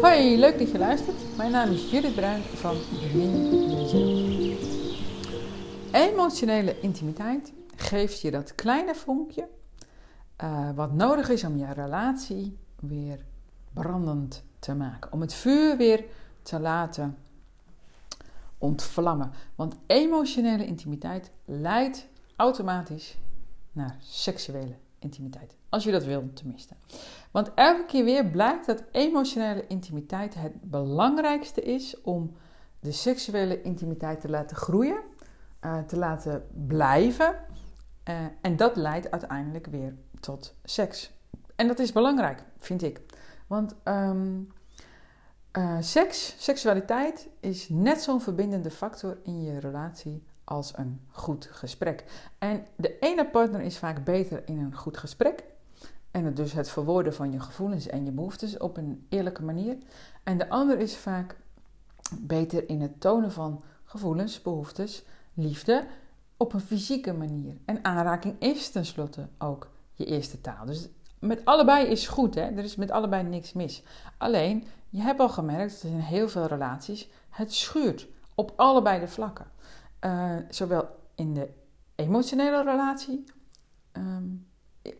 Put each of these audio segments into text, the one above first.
Hoi, leuk dat je luistert. Mijn naam is Judith Bruin van Bemin Jezelf. Emotionele intimiteit geeft je dat kleine vonkje uh, wat nodig is om je relatie weer brandend te maken. Om het vuur weer te laten ontvlammen. Want emotionele intimiteit leidt automatisch naar seksuele intimiteit. Als je dat wil, tenminste. Want elke keer weer blijkt dat emotionele intimiteit het belangrijkste is om de seksuele intimiteit te laten groeien, uh, te laten blijven. Uh, en dat leidt uiteindelijk weer tot seks. En dat is belangrijk, vind ik. Want um, uh, seks, seksualiteit is net zo'n verbindende factor in je relatie als een goed gesprek. En de ene partner is vaak beter in een goed gesprek. En het dus het verwoorden van je gevoelens en je behoeftes op een eerlijke manier. En de ander is vaak beter in het tonen van gevoelens, behoeftes, liefde op een fysieke manier. En aanraking is tenslotte ook je eerste taal. Dus met allebei is goed, hè? er is met allebei niks mis. Alleen, je hebt al gemerkt dat in heel veel relaties het schuurt op allebei de vlakken. Uh, zowel in de emotionele relatie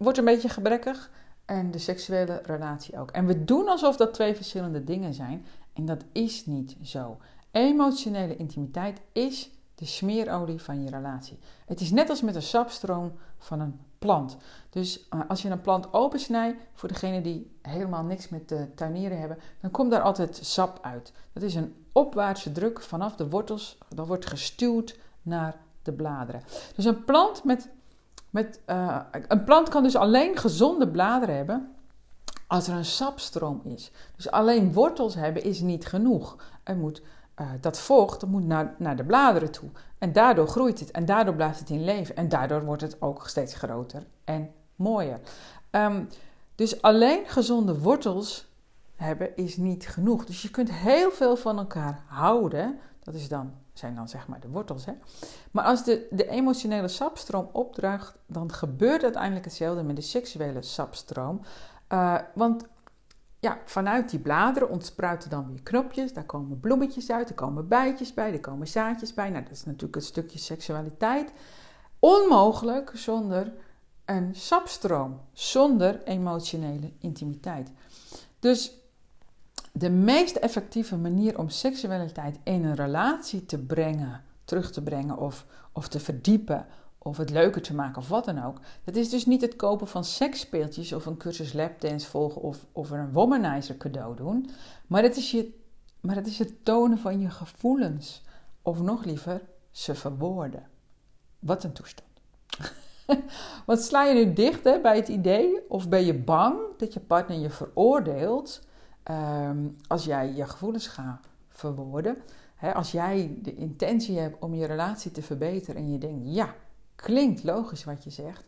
wordt een beetje gebrekkig en de seksuele relatie ook. En we doen alsof dat twee verschillende dingen zijn en dat is niet zo. Emotionele intimiteit is de smeerolie van je relatie. Het is net als met een sapstroom van een plant. Dus uh, als je een plant opensnijdt, voor degenen die helemaal niks met de tuinieren hebben, dan komt daar altijd sap uit. Dat is een opwaartse druk vanaf de wortels, dat wordt gestuwd naar de bladeren. Dus een plant met, met uh, een plant kan dus alleen gezonde bladeren hebben als er een sapstroom is. Dus alleen wortels hebben is niet genoeg. Er moet uh, dat vocht moet naar, naar de bladeren toe. En daardoor groeit het en daardoor blijft het in leven. En daardoor wordt het ook steeds groter en mooier. Um, dus alleen gezonde wortels hebben is niet genoeg. Dus je kunt heel veel van elkaar houden. Dat is dan, zijn dan zeg maar de wortels. Hè? Maar als de, de emotionele sapstroom opdraagt, dan gebeurt uiteindelijk hetzelfde met de seksuele sapstroom. Uh, want ja, vanuit die bladeren ontspruiten dan weer knopjes. Daar komen bloemetjes uit, er komen bijtjes bij, er komen zaadjes bij. Nou, dat is natuurlijk een stukje seksualiteit. Onmogelijk zonder een sapstroom, zonder emotionele intimiteit. Dus de meest effectieve manier om seksualiteit in een relatie te brengen, terug te brengen of, of te verdiepen of het leuker te maken of wat dan ook. Dat is dus niet het kopen van seksspeeltjes of een cursus lapdance volgen of, of een womanizer cadeau doen. Maar het, is je, maar het is het tonen van je gevoelens. Of nog liever, ze verwoorden. Wat een toestand. Want sla je nu dicht bij het idee of ben je bang dat je partner je veroordeelt um, als jij je gevoelens gaat verwoorden? Hè, als jij de intentie hebt om je relatie te verbeteren en je denkt, ja, Klinkt logisch wat je zegt.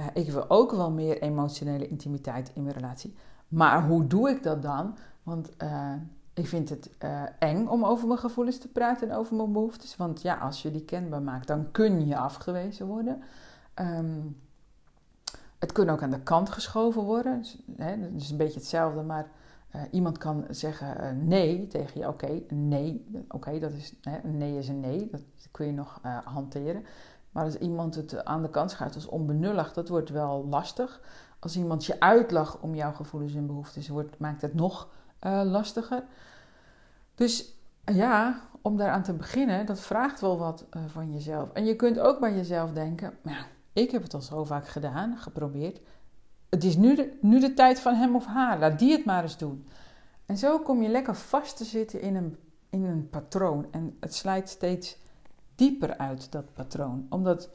Uh, ik wil ook wel meer emotionele intimiteit in mijn relatie. Maar hoe doe ik dat dan? Want uh, ik vind het uh, eng om over mijn gevoelens te praten en over mijn behoeftes. Want ja, als je die kenbaar maakt, dan kun je afgewezen worden. Um, het kan ook aan de kant geschoven worden. Dus, dat is een beetje hetzelfde, maar iemand kan zeggen nee tegen je. Oké, nee, oké, dat is hè, nee is een nee. Dat kun je nog hanteren. Maar als iemand het aan de kant schuift als onbenullig, dat wordt wel lastig. Als iemand je uitlacht om jouw gevoelens en behoeftes, wordt, maakt het nog lastiger. Dus ja, om daaraan te beginnen, dat vraagt wel wat van jezelf. En je kunt ook bij jezelf denken, nou, ik heb het al zo vaak gedaan, geprobeerd. Het is nu de, nu de tijd van hem of haar, laat die het maar eens doen. En zo kom je lekker vast te zitten in een, in een patroon. En het slijt steeds dieper uit dat patroon. Omdat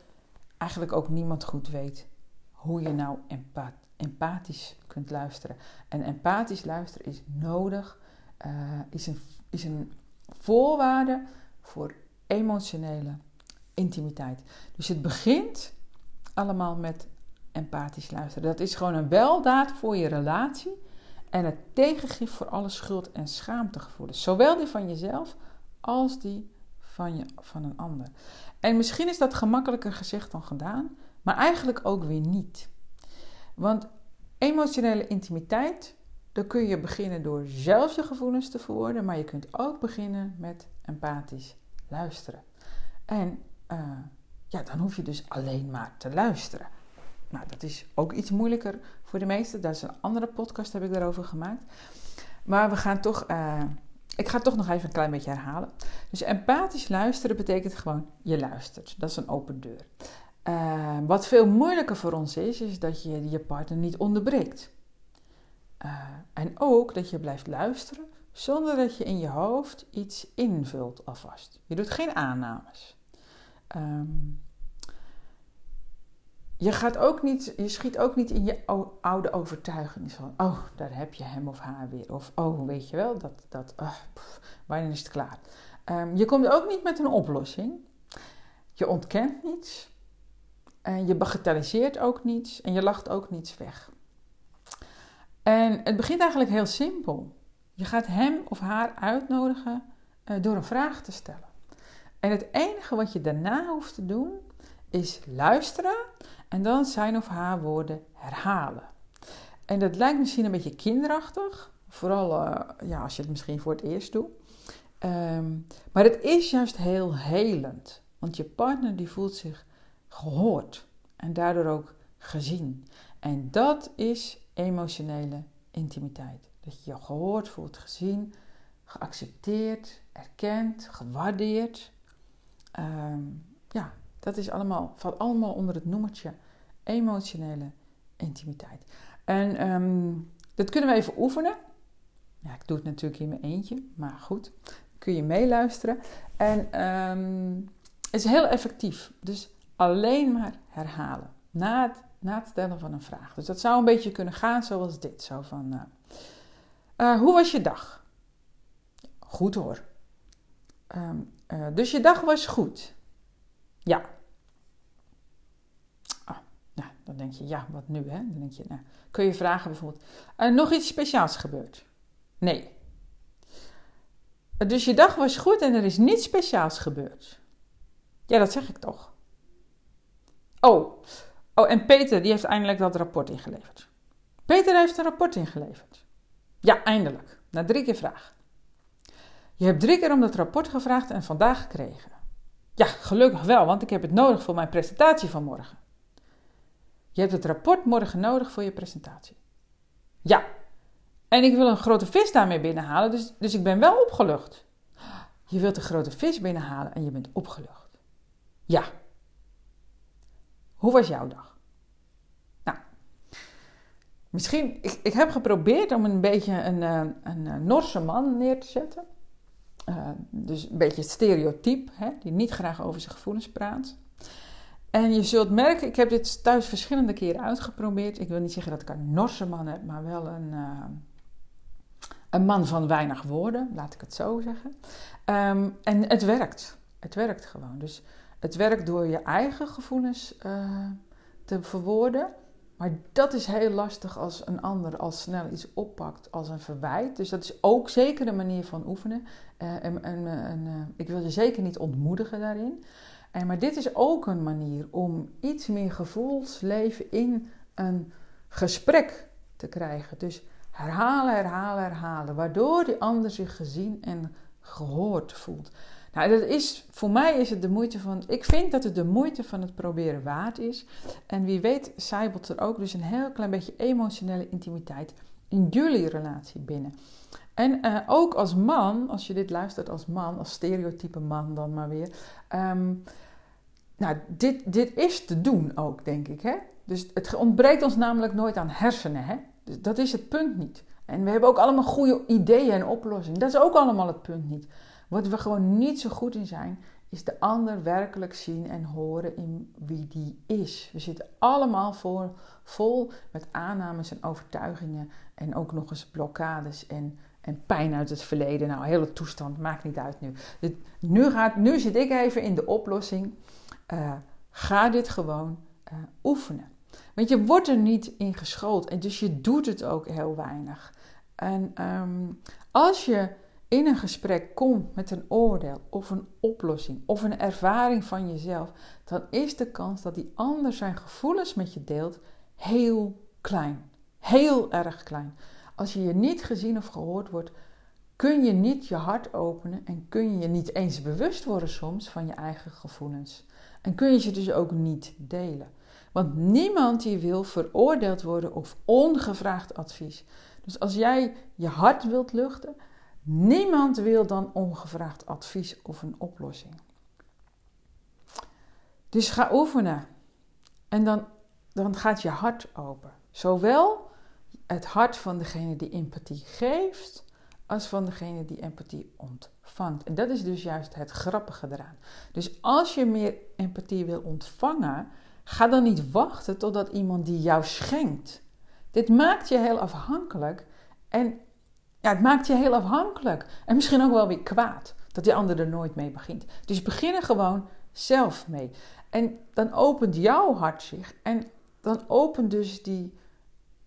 eigenlijk ook niemand goed weet hoe je nou empathisch kunt luisteren. En empathisch luisteren is nodig, uh, is, een, is een voorwaarde voor emotionele intimiteit. Dus het begint allemaal met empathisch luisteren. Dat is gewoon een weldaad voor je relatie en het tegengif voor alle schuld- en schaamtegevoelens. Zowel die van jezelf als die van, je, van een ander. En misschien is dat gemakkelijker gezegd dan gedaan, maar eigenlijk ook weer niet. Want emotionele intimiteit dan kun je beginnen door zelf je gevoelens te verwoorden, maar je kunt ook beginnen met empathisch luisteren. En uh, ja, dan hoef je dus alleen maar te luisteren. Nou, dat is ook iets moeilijker voor de meesten. Dat is een andere podcast, heb ik daarover gemaakt. Maar we gaan toch, uh, ik ga toch nog even een klein beetje herhalen. Dus empathisch luisteren betekent gewoon, je luistert. Dat is een open deur. Uh, wat veel moeilijker voor ons is, is dat je je partner niet onderbreekt. Uh, en ook dat je blijft luisteren zonder dat je in je hoofd iets invult alvast. Je doet geen aannames. Um, je, gaat ook niet, je schiet ook niet in je oude overtuiging van, oh, daar heb je hem of haar weer. Of, oh, weet je wel, dat, dat uh, pff, wanneer is het klaar? Um, je komt ook niet met een oplossing. Je ontkent niets. En je bagatelliseert ook niets. En je lacht ook niets weg. En het begint eigenlijk heel simpel. Je gaat hem of haar uitnodigen uh, door een vraag te stellen. En het enige wat je daarna hoeft te doen, is luisteren en dan zijn of haar woorden herhalen. En dat lijkt misschien een beetje kinderachtig, vooral uh, ja, als je het misschien voor het eerst doet. Um, maar het is juist heel helend, want je partner die voelt zich gehoord en daardoor ook gezien. En dat is emotionele intimiteit. Dat je je gehoord voelt, gezien, geaccepteerd, erkend, gewaardeerd. Um, ja, dat is allemaal, valt allemaal onder het noemertje emotionele intimiteit. En um, dat kunnen we even oefenen. Ja, ik doe het natuurlijk in mijn eentje, maar goed, kun je meeluisteren. En het is heel effectief. Dus alleen maar herhalen na het, na het stellen van een vraag. Dus dat zou een beetje kunnen gaan zoals dit. Zo van, uh, uh, hoe was je dag? Goed hoor. Um, uh, dus je dag was goed. Ja. Ah, nou, dan je, ja, wat nu hè? Dan denk je, nou, kun je vragen bijvoorbeeld, uh, nog iets speciaals gebeurd? Nee. Dus je dag was goed en er is niets speciaals gebeurd. Ja, dat zeg ik toch. Oh, oh en Peter die heeft eindelijk dat rapport ingeleverd. Peter heeft een rapport ingeleverd. Ja, eindelijk. Na drie keer vragen. Je hebt drie keer om dat rapport gevraagd en vandaag gekregen. Ja, gelukkig wel, want ik heb het nodig voor mijn presentatie van morgen. Je hebt het rapport morgen nodig voor je presentatie. Ja, en ik wil een grote vis daarmee binnenhalen, dus, dus ik ben wel opgelucht. Je wilt een grote vis binnenhalen en je bent opgelucht. Ja. Hoe was jouw dag? Nou, misschien, ik, ik heb geprobeerd om een beetje een, een, een Norse man neer te zetten. Uh, dus een beetje het stereotype, hè, die niet graag over zijn gevoelens praat. En je zult merken, ik heb dit thuis verschillende keren uitgeprobeerd. Ik wil niet zeggen dat ik een Norse man heb, maar wel een, uh, een man van weinig woorden, laat ik het zo zeggen. Um, en het werkt. Het werkt gewoon. Dus het werkt door je eigen gevoelens uh, te verwoorden. Maar dat is heel lastig als een ander al snel iets oppakt als een verwijt. Dus dat is ook zeker een manier van oefenen. Uh, en, en, en uh, ik wil je zeker niet ontmoedigen daarin. Uh, maar dit is ook een manier om iets meer gevoelsleven in een gesprek te krijgen. Dus herhalen, herhalen, herhalen. Waardoor die ander zich gezien en gehoord voelt. Nou, dat is, voor mij is het de moeite van. Ik vind dat het de moeite van het proberen waard is. En wie weet, zijbelt er ook dus een heel klein beetje emotionele intimiteit in jullie relatie binnen. En uh, ook als man, als je dit luistert als man, als stereotype man dan maar weer. Um, nou, dit, dit is te doen ook, denk ik. Hè? Dus het ontbreekt ons namelijk nooit aan hersenen. Hè? Dus dat is het punt niet. En we hebben ook allemaal goede ideeën en oplossingen. Dat is ook allemaal het punt niet. Wat we gewoon niet zo goed in zijn, is de ander werkelijk zien en horen in wie die is. We zitten allemaal voor, vol met aannames en overtuigingen en ook nog eens blokkades en, en pijn uit het verleden. Nou, hele toestand, maakt niet uit nu. Nu, gaat, nu zit ik even in de oplossing. Uh, ga dit gewoon uh, oefenen. Want je wordt er niet in geschoold en dus je doet het ook heel weinig. En um, als je in een gesprek komt met een oordeel of een oplossing of een ervaring van jezelf, dan is de kans dat die ander zijn gevoelens met je deelt heel klein. Heel erg klein. Als je je niet gezien of gehoord wordt, kun je niet je hart openen en kun je je niet eens bewust worden soms van je eigen gevoelens. En kun je ze dus ook niet delen. Want niemand die wil veroordeeld worden of ongevraagd advies. Dus als jij je hart wilt luchten, niemand wil dan ongevraagd advies of een oplossing. Dus ga oefenen. En dan, dan gaat je hart open. Zowel het hart van degene die empathie geeft, als van degene die empathie ontvangt. En dat is dus juist het grappige eraan. Dus als je meer empathie wil ontvangen, ga dan niet wachten totdat iemand die jou schenkt. Dit maakt je heel afhankelijk en het maakt je heel afhankelijk. En misschien ook wel weer kwaad dat die ander er nooit mee begint. Dus begin er gewoon zelf mee. En dan opent jouw hart zich en dan opent dus die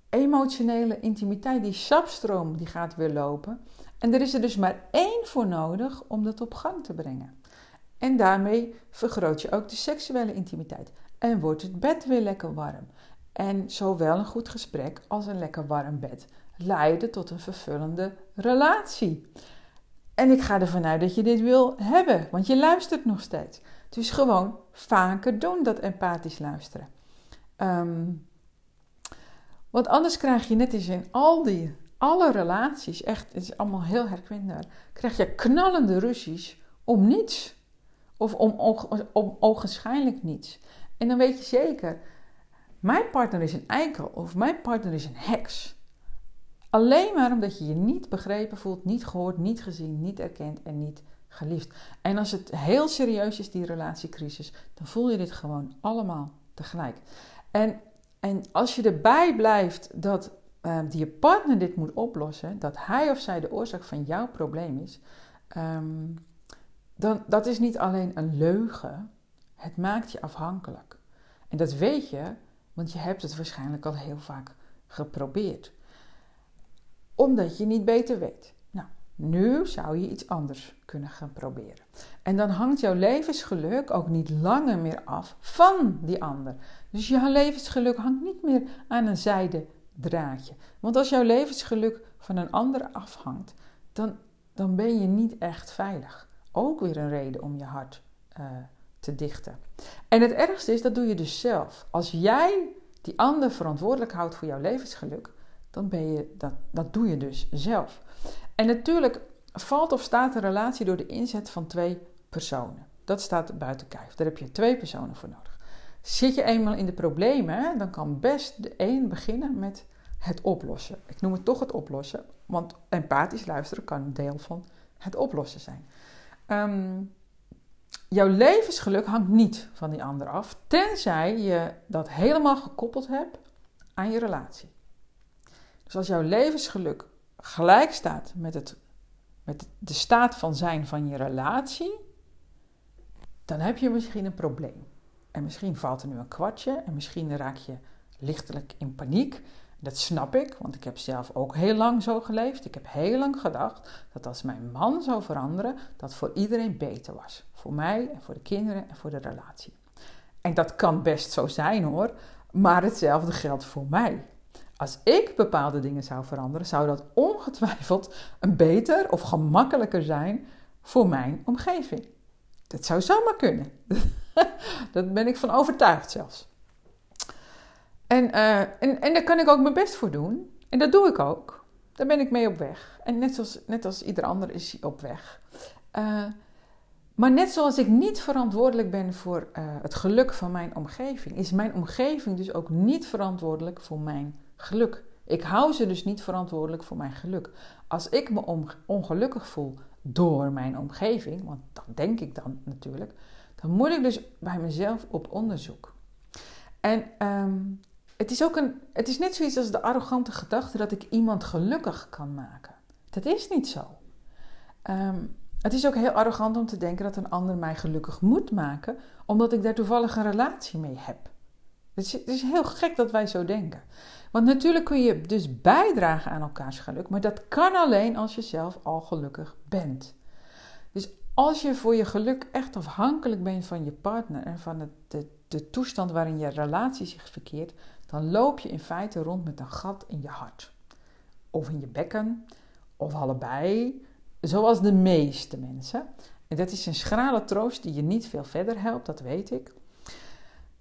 emotionele intimiteit, die sapstroom, die gaat weer lopen. En er is er dus maar één voor nodig om dat op gang te brengen. En daarmee vergroot je ook de seksuele intimiteit. En wordt het bed weer lekker warm. En zowel een goed gesprek als een lekker warm bed leiden tot een vervullende relatie. En ik ga ervan uit dat je dit wil hebben, want je luistert nog steeds. Dus gewoon vaker doen dat empathisch luisteren. Um, want anders krijg je net als in al die, alle relaties, echt, het is allemaal heel herkenbaar, krijg je knallende ruzies om niets. Of om, om, om ogenschijnlijk niets. En dan weet je zeker, mijn partner is een eikel of mijn partner is een heks. Alleen maar omdat je je niet begrepen voelt, niet gehoord, niet gezien, niet erkend en niet geliefd. En als het heel serieus is, die relatiecrisis, dan voel je dit gewoon allemaal tegelijk. En en als je erbij blijft dat uh, je partner dit moet oplossen, dat hij of zij de oorzaak van jouw probleem is, um, dan dat is niet alleen een leugen, het maakt je afhankelijk. En dat weet je, want je hebt het waarschijnlijk al heel vaak geprobeerd. Omdat je niet beter weet. Nou, nu zou je iets anders kunnen gaan proberen. En dan hangt jouw levensgeluk ook niet langer meer af van die ander. Dus jouw levensgeluk hangt niet meer aan een zijde draadje. Want als jouw levensgeluk van een ander afhangt, dan, dan ben je niet echt veilig. Ook weer een reden om je hart uh, te dichten. En het ergste is, dat doe je dus zelf. Als jij die ander verantwoordelijk houdt voor jouw levensgeluk, dan ben je dat, dat doe je dus zelf. En natuurlijk valt of staat een relatie door de inzet van twee personen. Dat staat buiten kijf. Daar heb je twee personen voor nodig. Zit je eenmaal in de problemen, dan kan best de een beginnen met het oplossen. Ik noem het toch het oplossen, want empathisch luisteren kan een deel van het oplossen zijn. Ehm, jouw levensgeluk hangt niet van die ander af, tenzij je dat helemaal gekoppeld hebt aan je relatie. Dus als jouw levensgeluk gelijk staat met, het, met de staat van zijn van je relatie, dan heb je misschien een probleem. En misschien valt er nu een kwartje en misschien raak je lichtelijk in paniek. Dat snap ik, want ik heb zelf ook heel lang zo geleefd. Ik heb heel lang gedacht dat als mijn man zou veranderen, dat voor iedereen beter was. Voor mij en voor de kinderen en voor de relatie. En dat kan best zo zijn hoor, maar hetzelfde geldt voor mij. Als ik bepaalde dingen zou veranderen, zou dat ongetwijfeld een beter of gemakkelijker zijn voor mijn omgeving. Dat zou zomaar kunnen. Daar ben ik van overtuigd zelfs. En, uh, en, en daar kan ik ook mijn best voor doen. En dat doe ik ook. Daar ben ik mee op weg. En net zoals, net als ieder ander is hij op weg. Uh, maar net zoals ik niet verantwoordelijk ben voor uh, het geluk van mijn omgeving, is mijn omgeving dus ook niet verantwoordelijk voor mijn geluk. Ik hou ze dus niet verantwoordelijk voor mijn geluk. Als ik me ongelukkig voel door mijn omgeving, want dat denk ik dan natuurlijk, dan moet ik dus bij mezelf op onderzoek. En um, het is ook een, het is net zoiets als de arrogante gedachte dat ik iemand gelukkig kan maken. Dat is niet zo. Um, het is ook heel arrogant om te denken dat een ander mij gelukkig moet maken, omdat ik daar toevallig een relatie mee heb. Het is, het is heel gek dat wij zo denken. Want natuurlijk kun je dus bijdragen aan elkaars geluk, maar dat kan alleen als je zelf al gelukkig bent. Dus als je voor je geluk echt afhankelijk bent van je partner en van de, de toestand waarin je relatie zich verkeert, dan loop je in feite rond met een gat in je hart. of in je bekken, of allebei, zoals de meeste mensen. En dat is een schrale troost die je niet veel verder helpt, dat weet ik.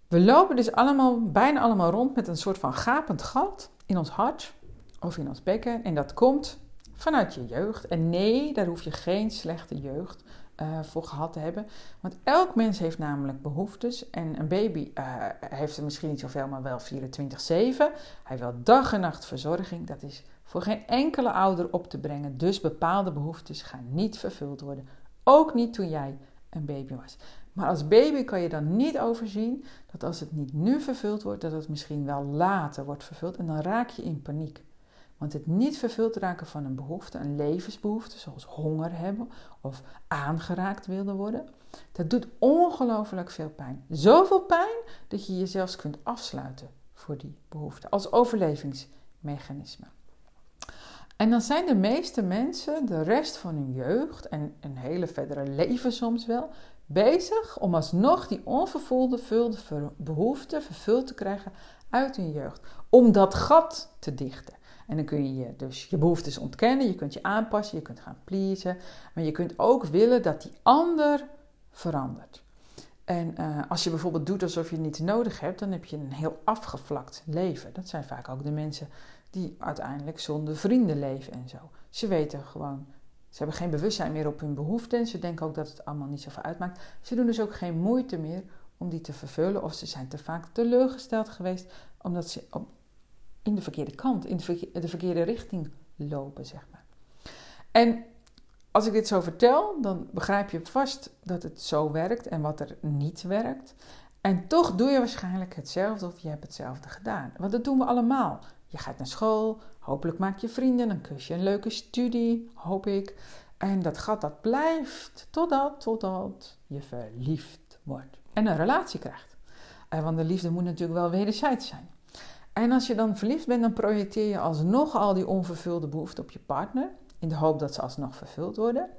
We lopen dus allemaal, bijna allemaal rond met een soort van gapend gat in ons hart of in ons bekken. En dat komt vanuit je jeugd. En nee, daar hoef je geen slechte jeugd uh, voor gehad te hebben. Want elk mens heeft namelijk behoeftes. En een baby uh, heeft er misschien niet zoveel, maar wel 24-7. Hij wil dag en nacht verzorging. Dat is voor geen enkele ouder op te brengen. Dus bepaalde behoeftes gaan niet vervuld worden. Ook niet toen jij een baby was. Maar als baby kan je dan niet overzien dat als het niet nu vervuld wordt, dat het misschien wel later wordt vervuld. En dan raak je in paniek. Want het niet vervuld raken van een behoefte, een levensbehoefte, zoals honger hebben of aangeraakt willen worden, dat doet ongelooflijk veel pijn. Zoveel pijn dat je jezelf kunt afsluiten voor die behoefte als overlevingsmechanisme. En dan zijn de meeste mensen de rest van hun jeugd en een hele verdere leven soms wel bezig om alsnog die onvervulde behoefte vervuld te krijgen uit hun jeugd. Om dat gat te dichten. En dan kun je dus je behoeftes ontkennen, je kunt je aanpassen, je kunt gaan pleasen. Maar je kunt ook willen dat die ander verandert. En uh, als je bijvoorbeeld doet alsof je niets nodig hebt, dan heb je een heel afgevlakt leven. Dat zijn vaak ook de mensen die uiteindelijk zonder vrienden leven en zo. Ze weten gewoon, ze hebben geen bewustzijn meer op hun behoeften. Ze denken ook dat het allemaal niet zoveel uitmaakt. Ze doen dus ook geen moeite meer om die te vervullen. Of ze zijn te vaak teleurgesteld geweest omdat ze op, in de verkeerde kant, in de verkeerde richting lopen, zeg maar. En als ik dit zo vertel, dan begrijp je vast dat het zo werkt en wat er niet werkt. En toch doe je waarschijnlijk hetzelfde of je hebt hetzelfde gedaan. Want dat doen we allemaal. Je gaat naar school, hopelijk maak je vrienden, dan kus je een leuke studie, hoop ik. En dat gat dat blijft totdat, totdat je verliefd wordt en een relatie krijgt. Eh, want de liefde moet natuurlijk wel wederzijds zijn. En als je dan verliefd bent, dan projecteer je alsnog al die onvervulde behoeften op je partner. In de hoop dat ze alsnog vervuld worden.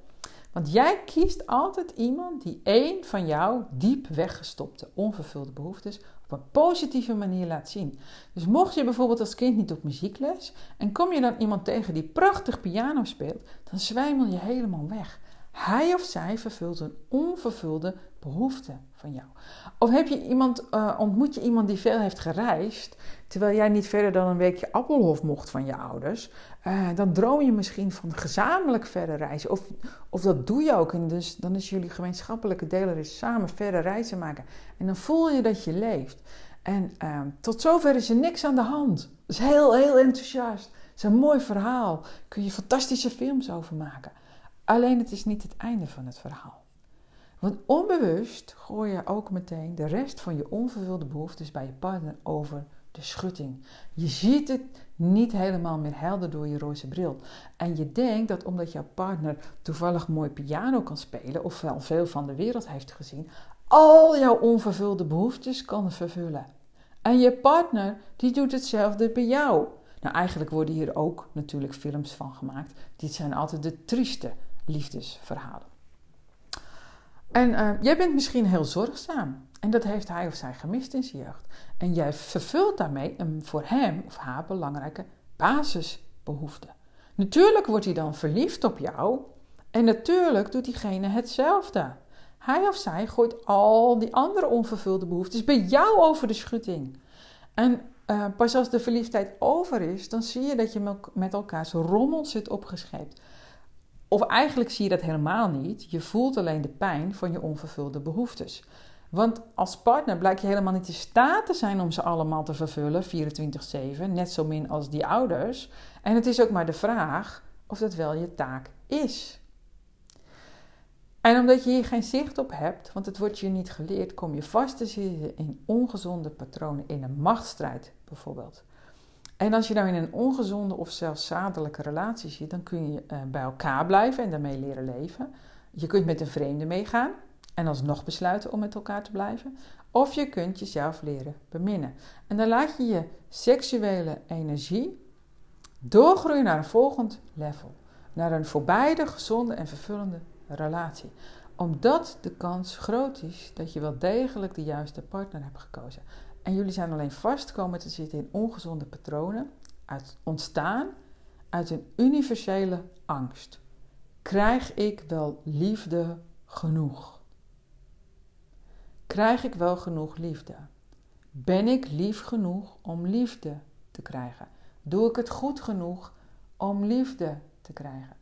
Want jij kiest altijd iemand die één van jouw diep weggestopte onvervulde behoeftes op een positieve manier laat zien. Dus mocht je bijvoorbeeld als kind niet op muziekles en kom je dan iemand tegen die prachtig piano speelt, dan zwijmel je helemaal weg. Hij of zij vervult een onvervulde behoefte van jou. Of heb je iemand, uh, ontmoet je iemand die veel heeft gereisd, terwijl jij niet verder dan een weekje Appelhof mocht van je ouders, uh, dan droom je misschien van gezamenlijk verder reizen. Of, of dat doe je ook. En dus dan is jullie gemeenschappelijke deler is samen verder reizen maken. En dan voel je dat je leeft. En uh, tot zover is er niks aan de hand. Dat is heel, heel enthousiast. Het is een mooi verhaal. Kun je fantastische films over maken. Alleen het is niet het einde van het verhaal. Want onbewust gooi je ook meteen de rest van je onvervulde behoeftes bij je partner over de schutting. Je ziet het niet helemaal meer helder door je roze bril. En je denkt dat omdat jouw partner toevallig mooi piano kan spelen of wel veel van de wereld heeft gezien, al jouw onvervulde behoeftes kan vervullen. En je partner die doet hetzelfde bij jou. Nou, eigenlijk worden hier ook natuurlijk films van gemaakt. Dit zijn altijd de trieste liefdesverhalen. En uh, jij bent misschien heel zorgzaam. En dat heeft hij of zij gemist in zijn jeugd. En jij vervult daarmee een voor hem of haar belangrijke basisbehoefte. Natuurlijk wordt hij dan verliefd op jou. En natuurlijk doet diegene hetzelfde. Hij of zij gooit al die andere onvervulde behoeftes bij jou over de schutting. En uh, pas als de verliefdheid over is, dan zie je dat je met elkaars rommel zit opgescheept. Of eigenlijk zie je dat helemaal niet. Je voelt alleen de pijn van je onvervulde behoeftes. Want als partner blijkt je helemaal niet in staat te zijn om ze allemaal te vervullen, 24-7, net zo min als die ouders. En het is ook maar de vraag of dat wel je taak is. En omdat je hier geen zicht op hebt, want het wordt je niet geleerd, kom je vast te zitten in ongezonde patronen, in een machtsstrijd bijvoorbeeld. En als je nou in een ongezonde of zelfs zadelijke relatie zit, dan kun je uh, bij elkaar blijven en daarmee leren leven. Je kunt met een vreemde meegaan en alsnog besluiten om met elkaar te blijven. Of je kunt jezelf leren beminnen. En dan laat je je seksuele energie doorgroeien naar een volgend level. Naar een voorbijde, gezonde en vervullende relatie. Omdat de kans groot is dat je wel degelijk de juiste partner hebt gekozen. En jullie zijn alleen vast komen te zitten in ongezonde patronen uit ontstaan uit een universele angst. Krijg ik wel liefde genoeg? Krijg ik wel genoeg liefde? Ben ik lief genoeg om liefde te krijgen? Doe ik het goed genoeg om liefde te krijgen?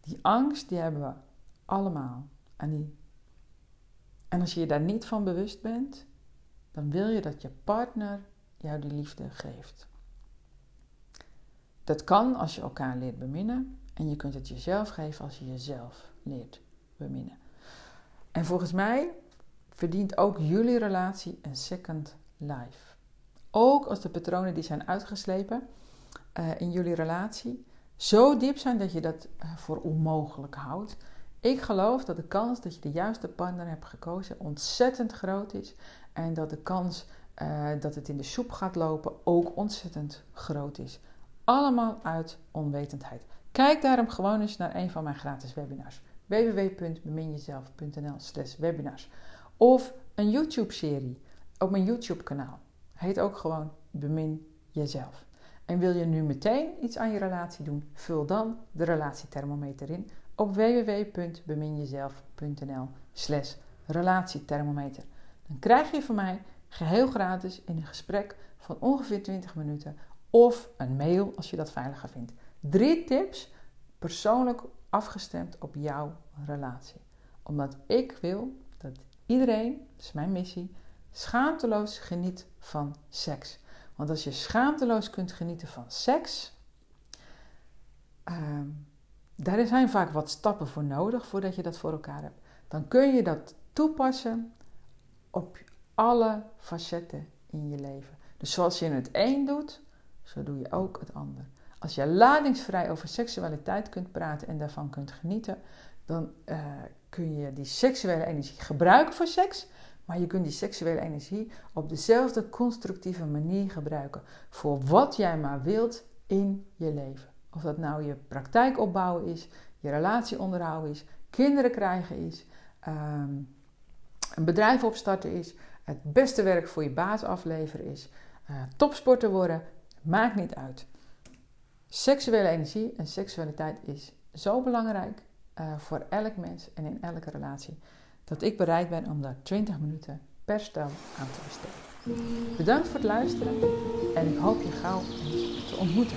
Die angst, die hebben we allemaal. En, die... en als je je daar niet van bewust bent, dan wil je dat je partner jou die liefde geeft. Dat kan als je elkaar leert beminnen en je kunt het jezelf geven als je jezelf leert beminnen. En volgens mij verdient ook jullie relatie een second life. Ook als de patronen die zijn uitgeslepen uh, in jullie relatie zo diep zijn dat je dat eh, voor onmogelijk houdt. Ik geloof dat de kans dat je de juiste partner hebt gekozen ontzettend groot is. En dat de kans uh, dat het in de soep gaat lopen ook ontzettend groot is. Allemaal uit onwetendheid. Kijk daarom gewoon eens naar een van mijn gratis webinars. www.beminjezelf.nl slash webinars Of een YouTube-serie op mijn YouTube-kanaal. Heet ook gewoon Bemin Jezelf. En wil je nu meteen iets aan je relatie doen? Vul dan de relatiethermometer in op www.beminjezelf.nl slash relatiethermometer. Dan krijg je van mij geheel gratis in een gesprek van ongeveer 20 minuten of een mail als je dat veiliger vindt. Drie tips persoonlijk afgestemd op jouw relatie. Omdat ik wil dat iedereen, dat is mijn missie, schaamteloos geniet van seks. Want als je schaamteloos kunt genieten van seks, uh, daar zijn vaak wat stappen voor nodig voordat je dat voor elkaar hebt. Dan kun je dat toepassen op alle facetten in je leven. Dus zoals je het een doet, zo doe je ook het ander. Als je ladingsvrij over seksualiteit kunt praten en daarvan kunt genieten, dan uh, kun je die seksuele energie gebruiken voor seks. Maar je kunt die seksuele energie op dezelfde constructieve manier gebruiken voor wat jij maar wilt in je leven. Of dat nou je praktijk opbouwen is, je relatie onderhouden is, kinderen krijgen is, um, een bedrijf opstarten is, het beste werk voor je baas afleveren is, uh, topsporter worden, maakt niet uit. Seksuele energie en seksualiteit is zo belangrijk uh, voor elk mens en in elke relatie dat ik bereid ben om daar 20 minuten per stel aan te besteden. Bedankt voor het luisteren en ik hoop je gauw te ontmoeten.